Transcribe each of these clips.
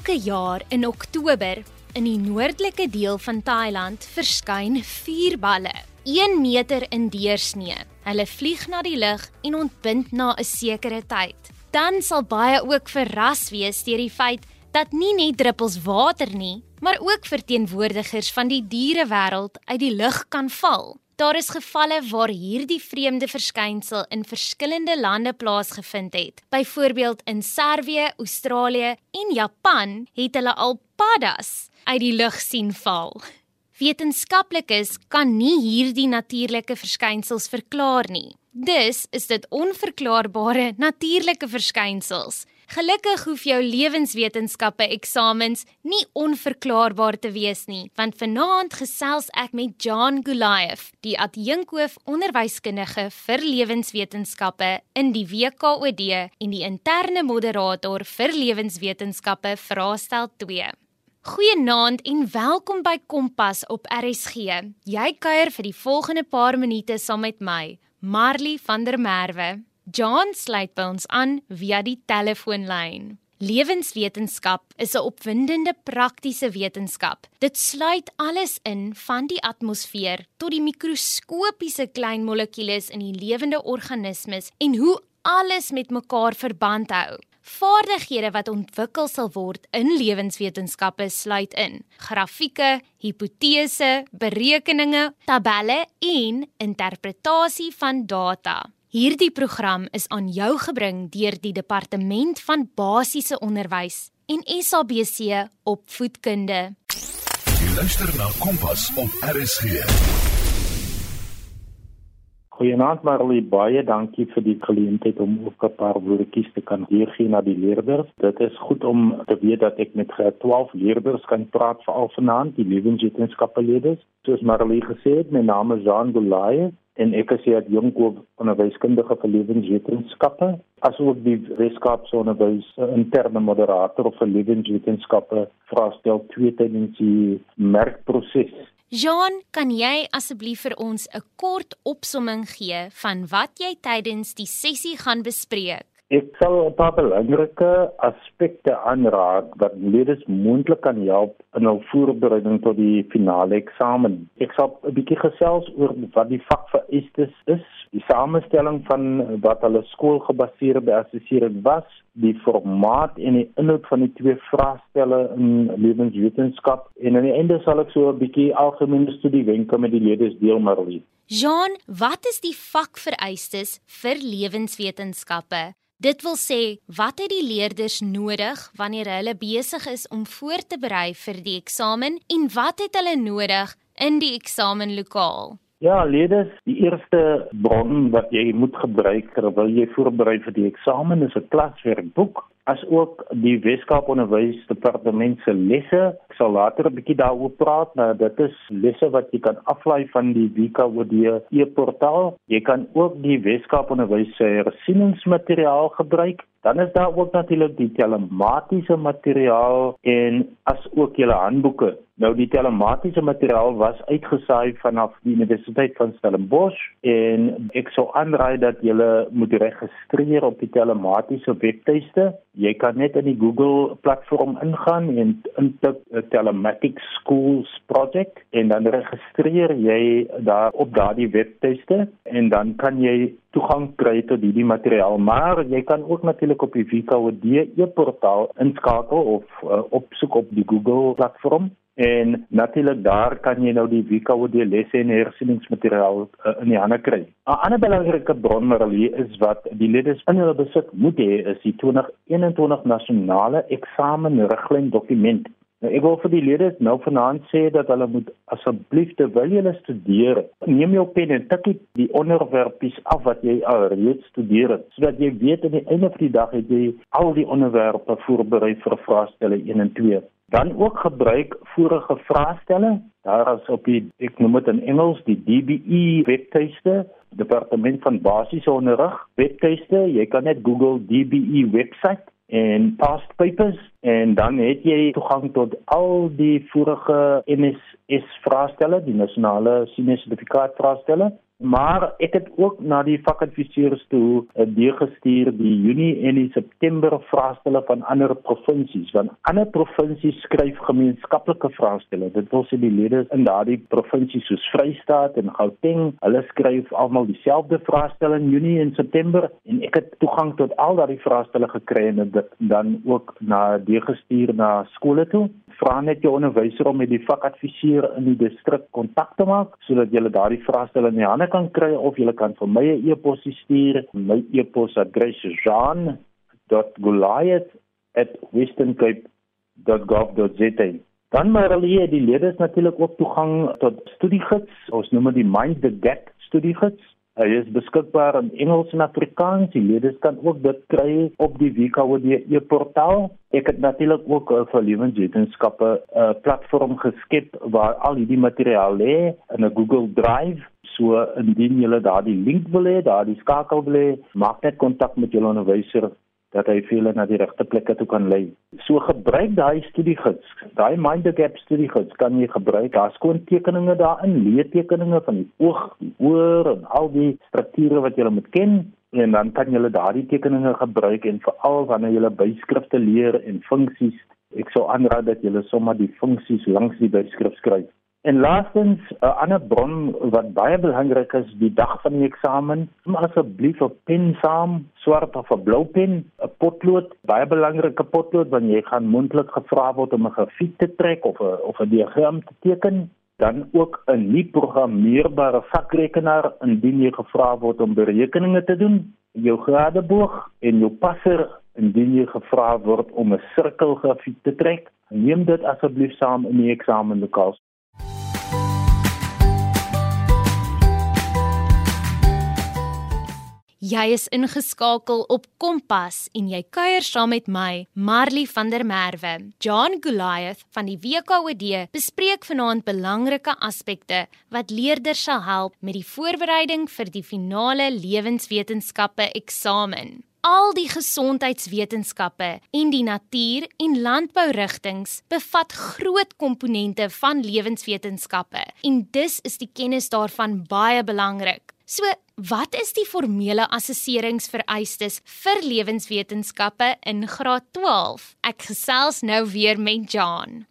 Elke jaar in Oktober in die noordelike deel van Thailand verskyn vuurballe, 1 meter in deursnee. Hulle vlieg na die lug en ontbind na 'n sekere tyd. Dan sal baie ook verras wees deur die feit dat nie net druppels water nie, maar ook verteenwoordigers van die dierewêreld uit die lug kan val. Daar is gevalle waar hierdie vreemde verskynsel in verskillende lande plaasgevind het. Byvoorbeeld in Servië, Australië en Japan het hulle al paddas uit die lug sien val. Wetenskaplikes kan nie hierdie natuurlike verskynsels verklaar nie. Dus is dit onverklaarbare natuurlike verskynsels. Gelukkig hoef jou lewenswetenskappe eksamens nie onverklaarbaar te wees nie, want vanaand gesels ek met John Goliath, die adjunkhoof onderwyskundige vir lewenswetenskappe in die WKOD en die interne moderator vir lewenswetenskappe vraestel 2. Goeienaand en welkom by Kompas op RSG. Jy kuier vir die volgende paar minute saam met my, Marley van der Merwe. John sluit by ons aan via die telefoonlyn. Lewenswetenskap is 'n opwindende praktiese wetenskap. Dit sluit alles in van die atmosfeer tot die mikroskopiese klein molekules in die lewende organismes en hoe alles met mekaar verband hou. Vaardighede wat ontwikkel sal word in lewenswetenskappe sluit in: grafieke, hipotese, berekeninge, tabelle en interpretasie van data. Hierdie program is aan jou gebring deur die Departement van Basiese Onderwys en SABC Opvoedkunde. Jy luister na Kompas op RSG. Goeienaand Marlie, baie dankie vir die geleentheid om ook 'n paar woordjies te kan deurgee na die leerders. Dit is goed om te weet dat ek met 12 leerders kan praat veral vanaand, die lewenswetenskappe leerders. Soos Marlie gesê het, my naam is Jean Goliath en ek is hier jong onderwyskundige vir lewenswetenskappe asook die Weskaapse onderwys interne moderator vir lewenswetenskappe vraestel 2 tydens die merkproses. Jean, kan jy asseblief vir ons 'n kort opsomming gee van wat jy tydens die sessie gaan bespreek? Ek sal 'n paar belangrike aspekte aanraak wat leerders moontlik kan help in hul voorbereiding tot die finale eksamen. Ek sal 'n bietjie gesels oor wat die vakvereistes is, die samestelling van wat hulle skoolgebaseerde assessering was, die formaat en die inhoud van die twee vraestelle in lewenswetenskap en aan die einde sal ek so 'n bietjie algemene studiewenke met die leerders deel maar lief. Jean, wat is die vakvereistes vir lewenswetenskappe? Dit wil sê, wat het die leerders nodig wanneer hulle besig is om voor te berei vir die eksamen en wat het hulle nodig in die eksamenlokaal? Ja, leerders, die eerste bron wat jy moet gebruik terwyl jy voorberei vir die eksamen is 'n klaswerkboek as ook die Weskaap Onderwysdepartement se lesse. Sal later 'n bietjie daaroor praat, maar dit is lesse wat jy kan aflaai van die WKOD e-portaal. Jy kan ook die Weskaap Onderwys se hersieningsmateriaal gebruik. Dan is daar ook natuurlik die telematiese materiaal en as ook julle handboeke. Nou die telematiese materiaal was uitgesaai vanaf die Universiteit van Stellenbosch en ek sou aanraai dat julle moet registreer op die telematiese webtuiste. Jy kan net in die Google platform ingaan en intik eh, Telematics Schools Project en dan registreer jy daar op daardie webtuiste en dan kan jy toegang kry tot hierdie materiaal. Maar jy kan ook natuurlik op die WKOD e-portaal inskakel of uh, opsoek op die Google platform en natuurlik daar kan jy nou die WKOD lesse en hersieningsmateriaal uh, in die hande kry. 'n Ander belangrike bron Marie is wat die leerders in hulle besit moet hê is die 2021 nasionale eksamenriglyn dokument. Nou, ek wil vir die leerders nou vanaand sê dat hulle moet asseblief terwyl hulle studeer, neem jou pen en tik die onderwerpies af wat jy al reeds studeer het, sodat jy weet aan die einde van die dag het jy al die onderwerpe voorberei vir vraestelle 1 en 2 dan ook gebruik vorige vraestelle. Daar is op die ek noem dit in Engels die DBE webtuiste departement van basiese onderrig webtuiste. Jy kan net Google DBE website en past papers en dan het jy toegang tot al die vorige NSS vraestelle die nasionale senior sertifikaat vraestelle Maar ek het ook na die vakadviseurs toe 'n deel gestuur die Junie en die September vraestelle van ander provinsies want ander provinsies skryf gemeenskaplike vraestelle. Dit wil sê die lede in daardie provinsies soos Vrystaat en Gauteng, hulle skryf almal dieselfde vraestelle in Junie en September en ek het toegang tot al daardie vraestelle gekry en dit dan ook na die gestuur na skole toe. Vra net jou onderwyser om met die vakadviseur in die distrik kontak te maak sodat jy daardie vraestelle in die hande kan kry of jy kan vir my 'n e-pos stuur. My e-posadres is jean.goliath@westerncape.gov.za. Dan maar hulle die lede is natuurlik ook toegang tot studiegids. Ons noem dit die Mind the Gap studiegids. Hy is beskikbaar in Engels en Afrikaans. Die lede kan ook dit kry op die WKOD e-portaal. Ek het natuurlik ook uh, vir lewenswetenskappe 'n uh, platform geskep waar al hierdie materiaal lê in 'n Google Drive So indien jy daardie link wil hê, daardie skakel wil hê, maak net kontak met jou onderwyser dat hy vir julle na die regte plekke toe kan lei. So gebruik daai studiegids, daai mind the gap studiegids kan jy gebruik. Daar's skoon tekeninge daarin, leertekeninge van die oog, die oor en al die strukture wat jy moet ken en dan kan jy daardie tekeninge gebruik en veral wanneer jy byskrifte leer en funksies, ek sou aanraad dat jy sommer die funksies langs die byskrif skryf. En laastens 'n ander bron wat baie belangrik is die dag van die eksamen, om asseblief 'n pen saam, swart of 'n blou pen, 'n potlood, baie belangrike potlood wanneer jy gaan mondelik gevra word om 'n grafiek te trek of 'n of 'n diagram te teken, dan ook 'n nie programmeerbare vakrekenaar indien jy gevra word om berekeninge te doen, jou gradeboog en jou passer indien jy gevra word om 'n sirkelgrafiek te trek. Neem dit asseblief saam in die eksamenlokaal. Jy is ingeskakel op Kompas en jy kuier saam met my, Marley van der Merwe. John Goliath van die WKOD bespreek vanaand belangrike aspekte wat leerders sal help met die voorbereiding vir die finale lewenswetenskappe eksamen. Al die gesondheidswetenskappe en die natuur- en landbourigtings bevat groot komponente van lewenswetenskappe en dus is die kennis daarvan baie belangrik. So, wat is die formele assesseringsvereistes vir lewenswetenskappe in graad 12? Ek gesels nou weer met John.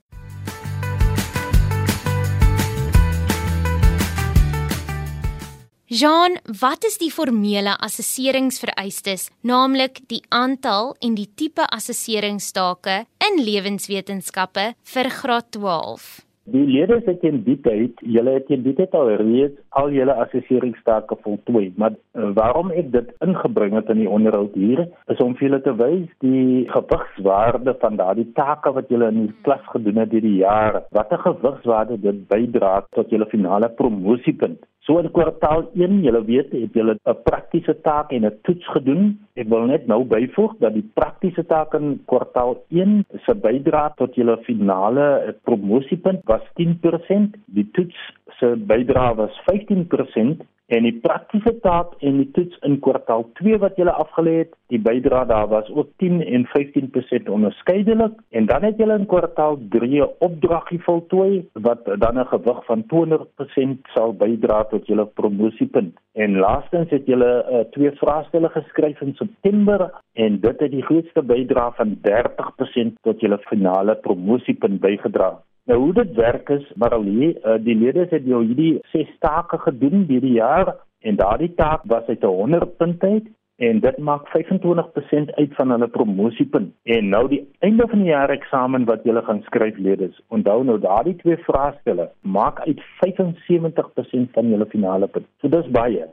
Jean, wat is die formele assesseringsvereistes, naamlik die aantal en die tipe assesseringstake in lewenswetenskappe vir graad 12? Die lede sê teen die tyd, julle het teen die tyd al reeds al julle assesseringstake voltooi, maar uh, waarom ek dit ingebring het in die onderhoud hier is om vir julle te wys die gewigswaarde van daardie take wat julle in die klas gedoen het hierdie jaar. Watter gewigswaarde dit bydra tot julle finale promosiepunt. So in kwartaal 1, julle weet, het julle 'n praktiese taak en 'n toets gedoen. Ek wil net nou byvoeg dat die praktiese taak in kwartaal 1 se bydrae tot julle finale promosiepunt was 10%, die toets se bydrae was 15% en die praktiese taak en die toets in kwartaal 2 wat jy afgelê het, die bydrae daar was ook 10 en 15% onderskeidelik en dan het jy in kwartaal 3 'n opdragie voltooi wat dan 'n gewig van 200% sal bydra tot jou promosiepunt. En laastens het jy uh, twee vraestelle geskryf in September en dit het die grootste bydrae van 30% tot jou finale promosiepunt bygedra. Nou hoe dit werk is, Maralie, uh, die lede het jou hierdie ses take gedoen hierdie jaar en daardie taak was uit 'n 100 punt uit en dit maak 25% uit van hulle promosiepunt. En nou die einde van die jaar eksamen wat jy gaan skryf ledes, onthou nou daardie twee vraestelle maak uit 75% van jou finale punt. So dis baie.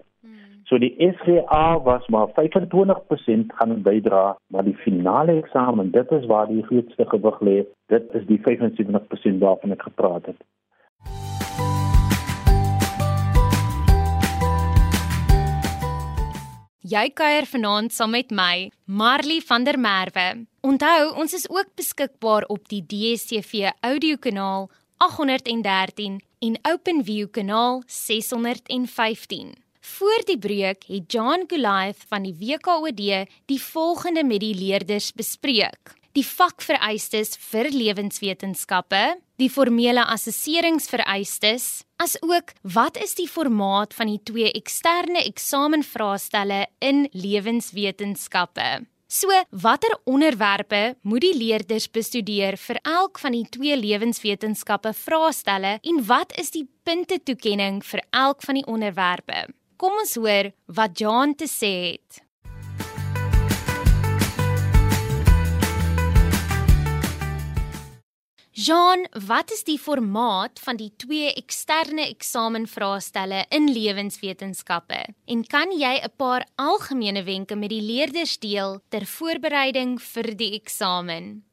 So die SGA was maar 25% gaan bydra, maar die finale eksamen, dit is waar die grootste gewig lê. Dit is die 75% waarvan ek gepraat het. Jy kuier vanaand saam met my, Marley van der Merwe. Onthou, ons is ook beskikbaar op die DStv audiokanaal 813 en OpenView kanaal 615. Voor die breek het John Goliath van die WKOD die volgende met die leerders bespreek: die vakvereistes vir lewenswetenskappe, die formele assesseringsvereistes, asook wat is die formaat van die twee eksterne eksamenvraestelle in lewenswetenskappe? So, watter onderwerpe moet die leerders bestudeer vir elk van die twee lewenswetenskappe vraestelle en wat is die punte toekenning vir elk van die onderwerpe? Kom ons hoor wat Jan te sê het. Jean, wat is die formaat van die twee eksterne eksamenvraestelle in lewenswetenskappe? En kan jy 'n paar algemene wenke met die leerders deel ter voorbereiding vir die eksamen?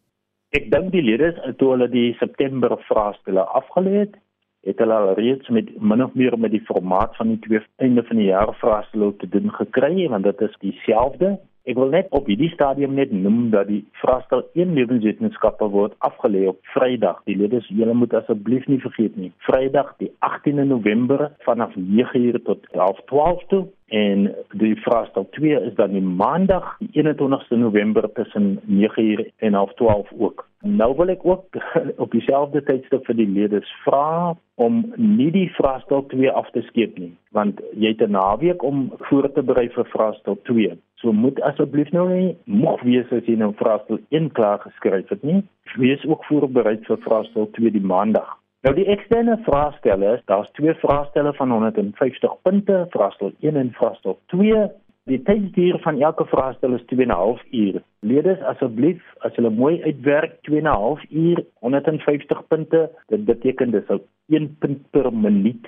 Ek dink die leerders toe hulle die September vraestelle afgelê het, het hulle al reeds met min of meer met die formaat van die twee einde van die jaar vraestelle te doen gekry, want dit is dieselfde Ek wil net op hierdie stadium net noem dat die vraestel 1 lewenswetenskappe word afgelê op Vrydag. Die leerders, julle moet asseblief nie vergeet nie. Vrydag die 18de November vanaf 9:00 tot 12:30 toe en die vraestel 2 is dan die Maandag die 21ste November tussen 9:00 en 12:30 ook. Nou wil ek ook op dieselfde tydstip vir die leerders vra om nie die vraestel 2 af te skeep nie, want jy het 'n naweek om voor te berei vir vraestel 2. So moet asseblief nou nie moeg wees as jy nou vraestel 1 klaar geskryf het nie. Wees ook voorberei vir vraestel 2 die maandag. Nou die eksterne vraestelle, daar's twee vraestelle van 150 punte, vraestel 1 en vraestel 2. Die tydsduur van elke vraestel is 2 en 'n half uur. Leerders asseblief, as hulle mooi uitwerk 2 en 'n half uur, 150 punte, dit beteken dis 1 punt per minuut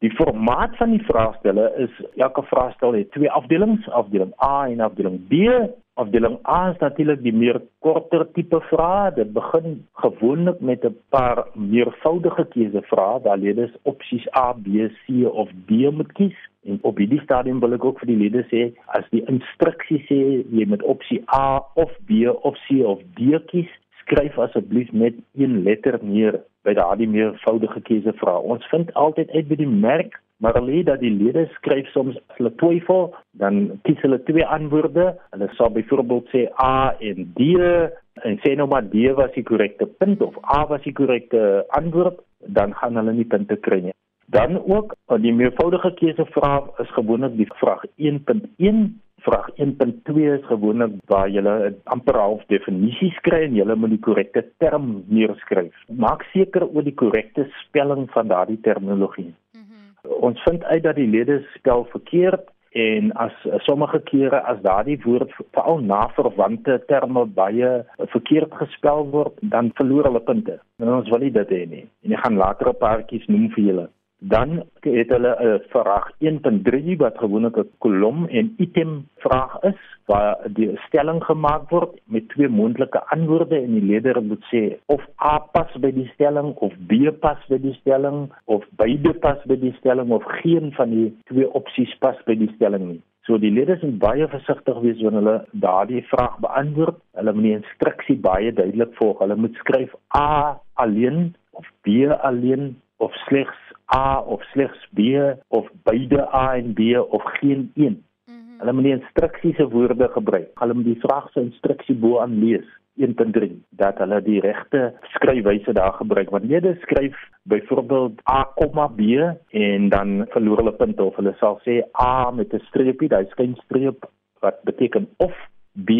Die formaat van die vraestelle is elke vraestel het twee afdelings, afdeling A en afdeling B. Afdeling A is natuurlik die meer korter tipe vrae. Dit begin gewoonlik met 'n paar meervoudige keusevrae waar leerders opsies A, B, C of D moet kies. En op hierdie stadium wil ek ook vir die leerders sê as die instruksie sê jy moet opsie A of B of C of D kies, skryf asseblief net een letter neer by daardie meervoudige keusevrae. Ons vind altyd uit by die merk, maar hulle dat die lede skryf soms as hulle twyfel, dan kies hulle twee antwoorde. Hulle sal byvoorbeeld sê A en D en sê nou maar D was die korrekte punt of A was die korrekte antwoord, dan gaan hulle nie punte kry nie. Dan ook die meervoudige keusevrae is gewoonlik die vraag 1.1 Vraag 1.2 is gewoonlik waar jy amper half definisies kry en jy moet die korrekte term neerskryf. Maak seker oor die korrekte spelling van daardie terminologie. Ons vind uit dat die lede spel verkeerd en as sommige kere as daardie woord veral na verwante terme baie verkeerd gespel word, dan verloor hulle punte. En ons wil nie dit hê nie. En ek gaan later 'n paartjies noem vir julle. Dan het hulle 'n vraag 1.3 wat gewoonlik 'n kolom en item vraag is waar die stelling gemaak word met twee moontlike antwoorde en die leerder moet sê of A pas by die stelling of B pas by die stelling of beide pas by die stelling of geen van die twee opsies pas by die stelling nie. So die leerders moet baie versigtig wees wanneer hulle daardie vraag beantwoord. Hulle moet die instruksie baie duidelik volg. Hulle moet skryf A alleen of B alleen of slegs A of slegs B of beide A en B of geen een. Mm -hmm. Hulle moet die instruksiese woorde gebruik. Hulle moet die vraag se instruksie bo aan lees 1.3 dat hulle die regte skryfwyse daar gebruik. Wanneer jy skryf byvoorbeeld A, B en dan verloor hulle punte of hulle sal sê A met 'n streepie, daai skynstreep wat beteken of B,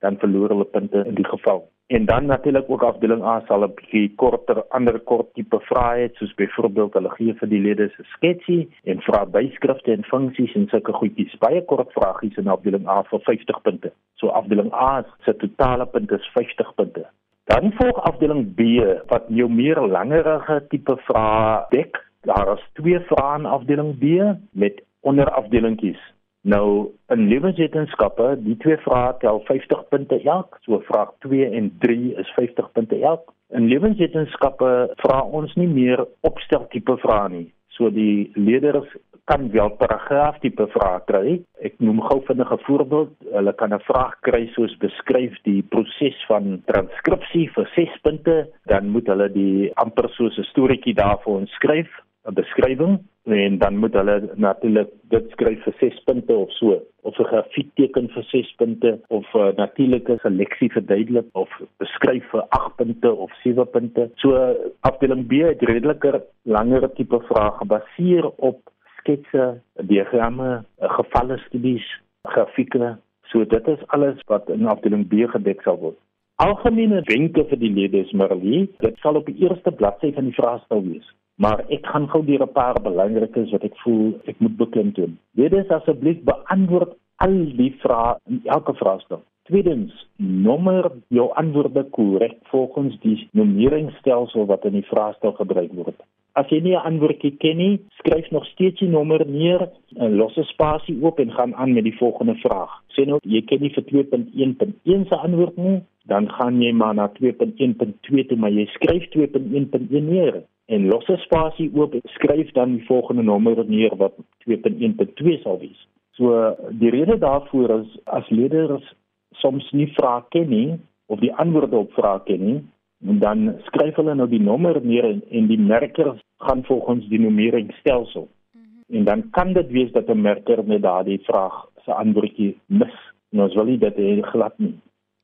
dan verloor hulle punte in die geval. En dan natuurlik ook afdeling A sal 'n bietjie korter ander kort tipe vrae hê soos byvoorbeeld hulle gee vir die lede 'n sketsie en vra byskrifte en funksies en sulke goedjies. Baie kort vragies in afdeling A vir 50 punte. So afdeling A se totale punte is 50 punte. Dan volg afdeling B wat jou meer langerige tipe vrae dek. Daar is twee vrae in afdeling B met onderafdelingkies. Nou in lewenswetenskappe, die twee vrae tel 50 punte elk. So vraag 2 en 3 is 50 punte elk. In lewenswetenskappe vra ons nie meer opsteltipe vrae nie. So die leerders kan wel paragraaf tipe vrae kry. Ek noem gou vinnig 'n voorbeeld. Hulle kan 'n vraag kry soos beskryf die proses van transkripsie vir 6 punte, dan moet hulle die amper soos 'n storieetjie daarvoor skryf beskrywing en dan moet hulle natuurlik dit skryf vir 6 punte of so of 'n grafiek teken vir 6 punte of 'n uh, natuurlike seleksie verduidelik of beskryf vir 8 punte of 7 punte. So afdeling B het redeliker langer tipe vrae gebaseer op sketse, diagramme, gevalle studies, grafieke. So dit is alles wat in afdeling B gedek sal word. Algemene wenke vir die lede is Marlie, dit sal op die eerste bladsy van die vraestel wees maar ek gaan gou deur 'n paar belangrikes wat ek voel ek moet beklemtoon. Wedes asseblief beantwoord al die vrae elke vraestel. Tweedens, nommer jou antwoorde korrek volgens die nummeringsstelsel wat in die vraestel gebruik word. As jy nie 'n antwoord ken nie, skryf nog steeds die nommer neer, 'n losse spasie oop en gaan aan met die volgende vraag. Sê nou jy ken nie vir 2.1.1 se antwoord nie, dan gaan jy maar na 2.1.2 toe, maar jy skryf 2.1.1 neer en losse spasie oop skryf dan die volgende nommer neer wat 2.1.2 sal wees. So die rede daarvoor is as leerders soms nie vrae ken nie of die antwoorde op vrae ken nie, dan skryf hulle nou die nommer neer en, en die merker gaan volgens die nummeringsstelsel. Mm -hmm. En dan kan dit wees dat 'n merker met daardie vraag se antwoordjie mis. Nou as wel dit glad nie.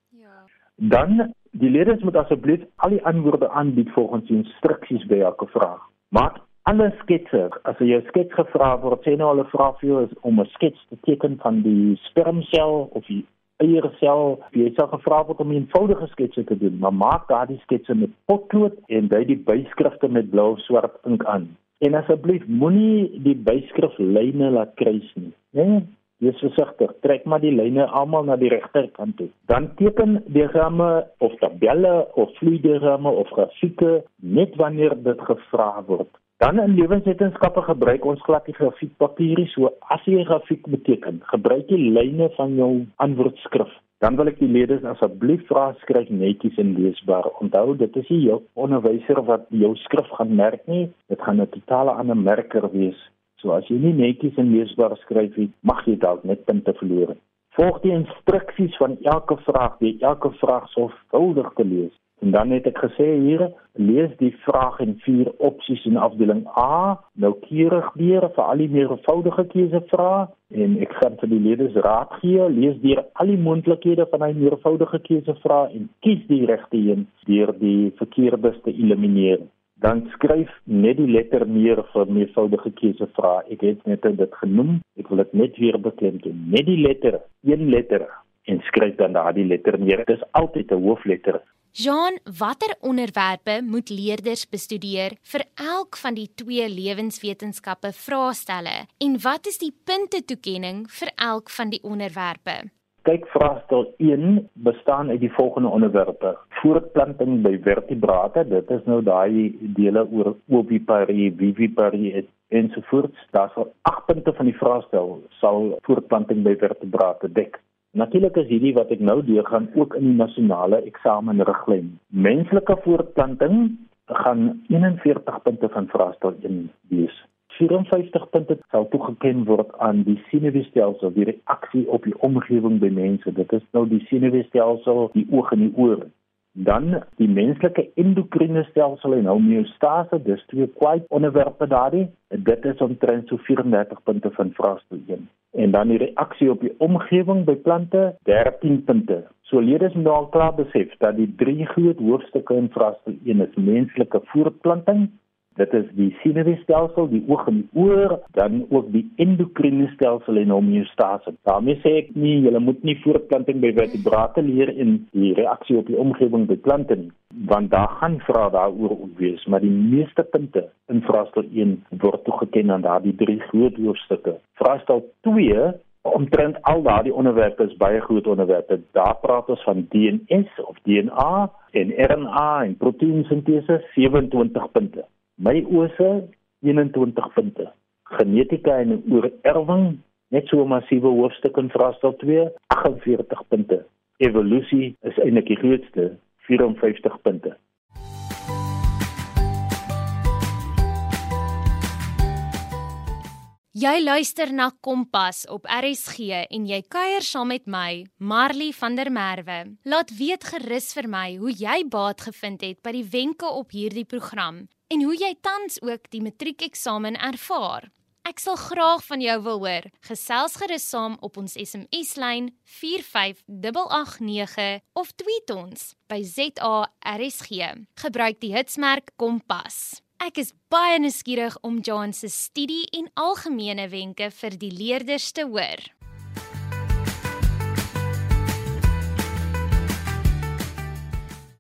Ja. Dan Die leerders moet asseblief al die antwoorde aanbied volgens die instruksies by elke vraag. Maak alle sketse. As jy 'n skets gevra word, sê nou hulle vra vir jou om 'n skets te teken van die spermsel of die eiersel. Jy sal gevra word om 'n eenvoudige skets te doen, maar maak daardie sketse met potlood en dui die byskrifte met blou of swart ink aan. En asseblief moenie die byskriflyne laat kruis nie? Nee? Wees versigtig, trek maar die lyne almal na die regterkant toe. Dan teken diagramme of tabelle of vloeidiagramme of grafieke net wanneer dit gevra word. Dan in lewenswetenskappe gebruik ons glad die grafiekpapierie, so as jy 'n grafiek beteken, gebruik jy lyne van jou antwoordskrif. Dan wil ek die leerders asseblief vra skryf netjies en leesbaar. Onthou, dit is nie jou onderwyser wat jou skrif gaan merk nie, dit gaan 'n totale ander merker wees. So as jy nie netjies en leesbaar skryf nie, mag jy dalk net punte verloor. Volg die instruksies van elke vraag, jy elke vraag sorgvuldig te lees. En dan het ek gesê hier, lees die vraag en vier opsies in afdeling A noukeurig deur vir al die meervoudige keusevrae en ek gaan vir die leerders raad gee, lees deur al die moontlikhede van 'n meervoudige keusevrae en kies die regte een deur die verkeerdes te elimineer dan skryf net die letter neer vir meervoudige keuse vra. Ek het net dit genoem. Ek wil dit net weer beklemtoon. Net die letter, een letter en skryf dan daardie letter neer. Dit is altyd 'n hoofletter. Jean, watter onderwerpe moet leerders bestudeer vir elk van die twee lewenswetenskappe vraestelle en wat is die punte toekenning vir elk van die onderwerpe? Kyk vraestel 1 bestaan uit die volgende onderwerpe: voortplanting by vertebrate. Dit is nou daai dele oor oviparie, viviparie ensovoorts. Daar sal 8 punte van die vraestel sal voortplanting by vertebrate dek. Natuurlik is hierdie wat ek nou deur gaan ook in die nasionale eksamenriglyn. Menslike voortplanting gaan 41 punte van vraestel 1 wees. 54 punte sal toegeken word aan die senuweestelsel, die reaksie op die omgewing by mense. Dit is nou die senuweestelsel, die oog en die oor. Dan die menslike endokrine stelsel en homeostase, dis twee kwai onderwerpe daardie. Dit is omtrent so 34 punte van vraestel 1. En dan die reaksie op die omgewing by plante, 13 punte. So leerders moet al klaar besef dat die drie groot hoofstukke in vraestel 1 is menslike voortplanting, Dit is die senuweestelsel, die oog en oor, dan ook die endokrine stelsel en homeostase. daarmee sê ek nie jy moet nie voortplanting by vertebrate leer in die reaksie op die omgewing by plante nie, want daar gaan vra daaroor wees, maar die meeste punte in vraestel 1 word toegeken aan daardie drie groot hoofstukke. Vraestel 2 omtrent al daardie onderwerpe is baie groot onderwerpe. Daar praat ons van DNS of DNA en RNA en proteïnsintese 27 punte. My ose 21 punte. Genetika en oorerwing net so 'n massiewe hoofstuk in vraestel 2 48 punte. Evolusie is eintlik die grootste 54 punte. Jy luister na Kompas op RSG en jy kuier saam met my, Marley van der Merwe. Laat weet gerus vir my hoe jy baat gevind het by die wenke op hierdie program en hoe jy tans ook die matriekeksamen ervaar. Ek sal graag van jou wil hoor. Gesels gerus saam op ons SMS-lyn 45889 of tweet ons by ZARSG. Gebruik die hitsmerk Kompas. Ek is baie nuuskierig om John se studie en algemene wenke vir die leerders te hoor.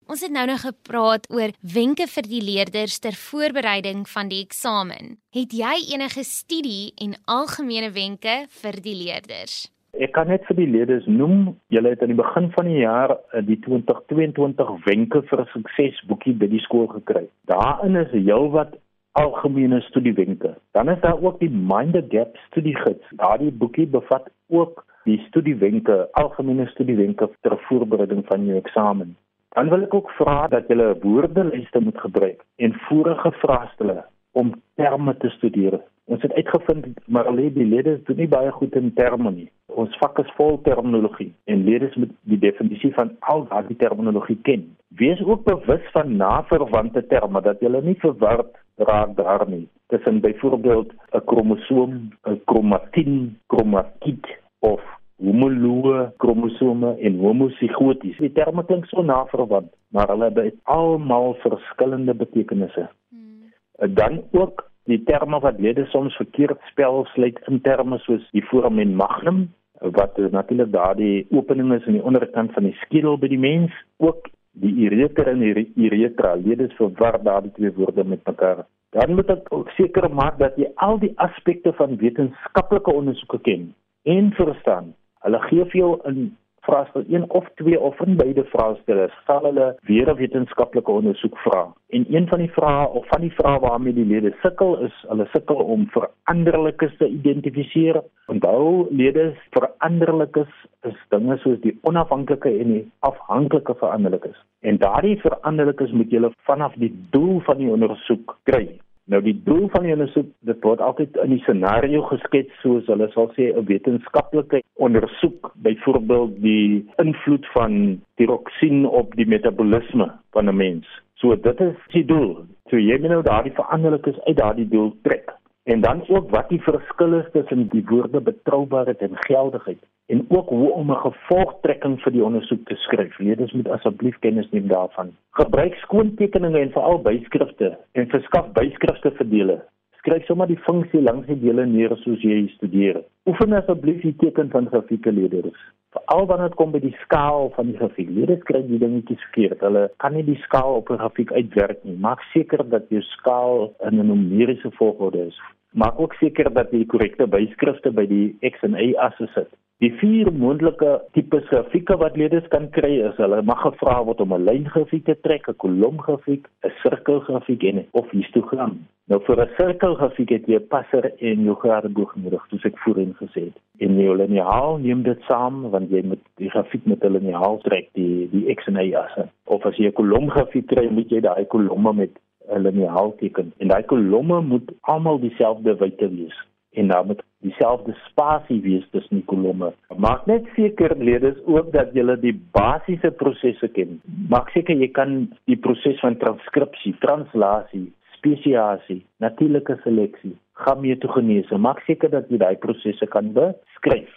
Ons het nou nog gepraat oor wenke vir die leerders ter voorbereiding van die eksamen. Het jy enige studie en algemene wenke vir die leerders? Ek kan net vir die leerders noem, julle het aan die begin van die jaar eh, die 2022 wenke vir 'n suksesboekie by die skool gekry. Daarin is heelwat algemene studiewenke. Dan is daar ook die Mind the Gap studiegids. Daardie boekie bevat ook die studiewenke, algemene studiewenke ter voorbereiding van jou eksamen. Dan wil ek ook vra dat julle woordelyste moet gebruik en vorige vrae stel om terme te studeer. Ons het uitgevind maar al die leerders doen nie baie goed in terme nie. Ons vak is vol terminologie en leerders moet die definisie van al daardie terminologie ken. Wees ook bewus van naverwante terme dat jy nie verward raak daar nie. Tussen byvoorbeeld 'n kromosoom, 'n kromatien, kromatiet of homoloë kromosome en homosigooties. Die terme klink so naverwant, maar hulle het almal verskillende betekenisse. Hmm. Dan ook die terme wat lede soms verkeerd spel sluit in terme soos die foramen magnum wat natuurlik daardie opening is aan die onderkant van die skedel by die mens ook die ureter en die uretra lede verwar daardie twee woorde met mekaar. Dan moet ek ook seker maak dat jy al die aspekte van wetenskaplike ondersoeke ken en verstaan. Hulle gee vir jou 'n vraestel een of twee of in beide vraestelle sal hulle weer 'n wetenskaplike ondersoek vra. En een van die vrae of van die vrae waarmee die lede sukkel is, hulle sukkel om veranderlikes te identifiseer. Onthou, lede veranderlikes is dinge soos die onafhanklike en die afhanklike veranderlikes. En daardie veranderlikes moet jy vanaf die doel van die ondersoek kry. Nou die doel van die ondersoek, dit word altyd in die scenario geskets soos hulle sal sê 'n wetenskaplike ondersoek, byvoorbeeld die invloed van tiroksien op die metabolisme van 'n mens. So dit is die doel. So jy moet nou daardie veranderlikes uit daardie doel trek. En dan ook wat die verskil is tussen die woorde betroubaarheid en geldigheid en ook hoe om 'n gevolgtrekking vir die ondersoek te skryf. Leerders moet asseblief kennis neem daarvan. Gebruik skoontekeninge en veral byskrifte en verskaf byskrifte vir dele. Skryf sommer die funksie langs die dele neer soos jy studeer. Oefen asseblief die teken van grafieke leerders. Veral wanneer dit kom by die skaal van die grafiek. Leerders kry die dingetjies verkeerd. Hulle kan nie die skaal op 'n grafiek uitwerk nie. Maak seker dat jou skaal in 'n numeriese volgorde is. Maak ook seker dat jy korrekte byskrifte by die X en Y asse sit. Die vier moontlike tipe grafieke wat leerders kan kry is hulle mag gevra word om 'n lyngrafiek te trek, 'n kolomgrafiek, 'n sirkelgrafiek en of histogram. Nou vir 'n sirkelgrafiek het jy 'n passer en jou gradeboog nodig, soos ek voorheen gesê het. En jou liniaal neem dit saam want jy moet die grafiek met 'n liniaal trek, die die X en Y asse. Of as jy 'n kolomgrafiek kry, moet jy daai kolomme met 'n liniaal teken. En daai kolomme moet almal dieselfde wyte wees en dan met dieselfde spasie wees tussen die kolomme. Maak net seker leerders ook dat jy die basiese prosesse ken. Maak seker jy kan die proses van transkripsie, translasie, spesiasie, natuurlike seleksie, gametogenese. Maak seker dat jy daai prosesse kan beskryf.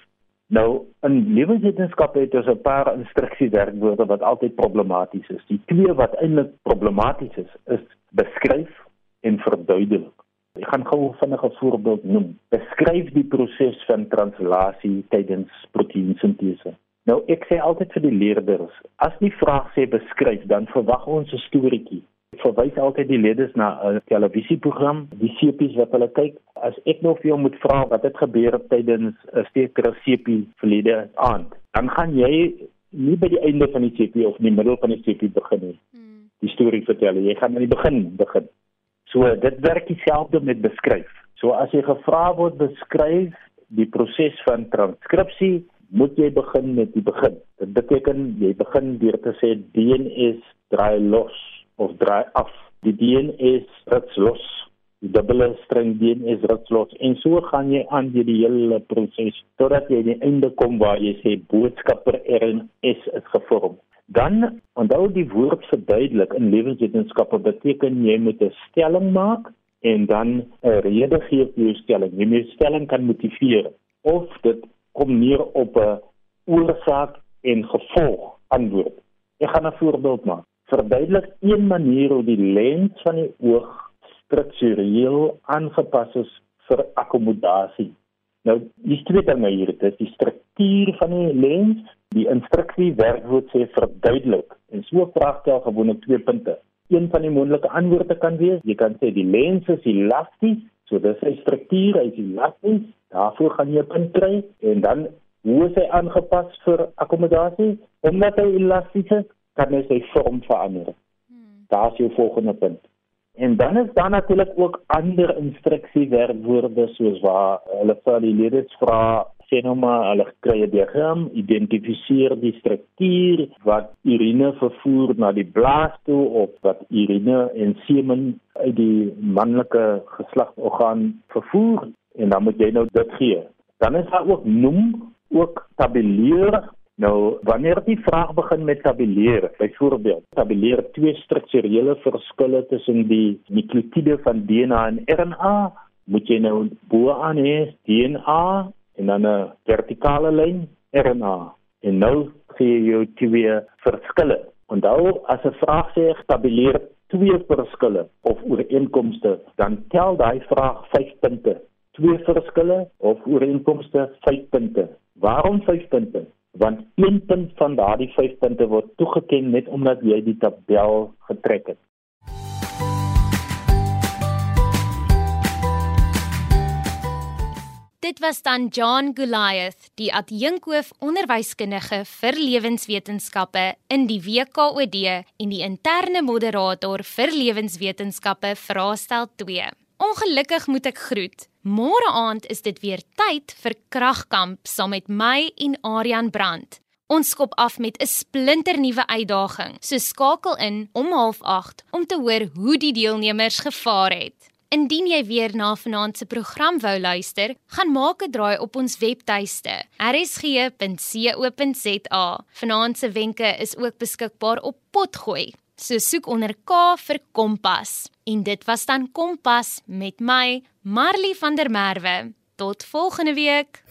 Nou in lewenswetenskappe het ons 'n paar instruksiewerkwoorde wat altyd problematies is. Die twee wat eintlik problematies is, is beskryf en verduidelik. Ek gaan gou vinnig 'n voorbeeld noem. Beskryf die proses van translasie tydens proteïensintese. Nou ek sê altyd vir die leerders, as die vraag sê beskryf, dan verwag ons 'n storieetjie. Ek verwys altyd die leerders na 'n televisieprogram, die sepies wat hulle kyk. As ek nou vir jou moet vra wat het gebeur tydens 'n sekere sepie verlede aand, dan gaan jy nie by die einde van die sepie of in die middel van die sepie begin nie. Hmm. Die storie vertel, jy gaan aan die begin begin. So dit werk dieselfde met beskryf. So as jy gevra word beskryf die proses van transkripsie, moet jy begin met die begin. Dit beteken jy begin deur te sê DNS draai los of draai af. Die DNS rits los dubbele string DNS ritslos en so gaan jy aan deur die hele proses totdat jy aan die einde kom waar jy sê boodskap per RNS is gevorm. Dan onthou die woord verduidelik in lewenswetenskappe beteken jy moet 'n stelling maak en dan 'n rede gee vir jou stelling. Jy moet stelling kan motiveer of dit kom neer op 'n oorsaak en gevolg antwoord. Ek gaan 'n voorbeeld maak. Verduidelik een manier hoe die lens van die oog struktureel aangepas is vir akkommodasie. Nou, die twee dinge hier, dit is die struktuur van die lens Die instruksie werkwoord sê verduidelik en so vraagtel gewoonlik twee punte. Een van die moontlike antwoorde kan wees, jy kan sê die lens is elasties, so dis sy struktuur is elasties, daarvoor gaan jy 'n punt kry en dan hoe is hy aangepas vir akkommodasie? Omdat hy elasties is, kan hy sy vorm verander. Hmm. Daar is jou volgende punt. En dan is daar natuurlik ook ander instruksiewerkwoorde soos waar hulle vir die leerders vra sê nou maar hulle kry 'n diagram, identifiseer die struktuur wat urine vervoer na die blaas toe of wat urine en semen uit die manlike geslagsorgaan vervoer en dan moet jy nou dit gee. Dan is daar ook noem, ook tabuleer. Nou wanneer die vraag begin met tabuleer, byvoorbeeld, tabuleer twee strukturele verskille tussen die nukleotide van DNA en RNA, moet jy nou bo aan hê DNA en dan 'n vertikale lyn RNA en nou gee jy twee verskille. Onthou as 'n vraag sê stabiliseer twee verskille of ooreenkomste, dan tel daai vraag 5 punte. Twee verskille of ooreenkomste 5 punte. Waarom 5 punte? Want een punt van daardie 5 punte word toegeken net omdat jy die tabel getrek het. Dit was dan John Goliath, die adjunkhoof onderwyskundige vir lewenswetenskappe in die WKOD en die interne moderator vir lewenswetenskappe vraestel 2. Ongelukkig moet ek groet. Môre aand is dit weer tyd vir kragkamp saam met my en Aryan Brandt. Ons skop af met 'n splinternuwe uitdaging. So skakel in om 08:30 om te hoor hoe die deelnemers gevaar het. Indien jy weer na vanaand se program wou luister, gaan maak 'n draai op ons webtuiste rsg.co.za. Vanaand se wenke is ook beskikbaar op Potgooi. So soek onder K vir Kompas. En dit was dan Kompas met my, Marley van der Merwe. Tot volgende week.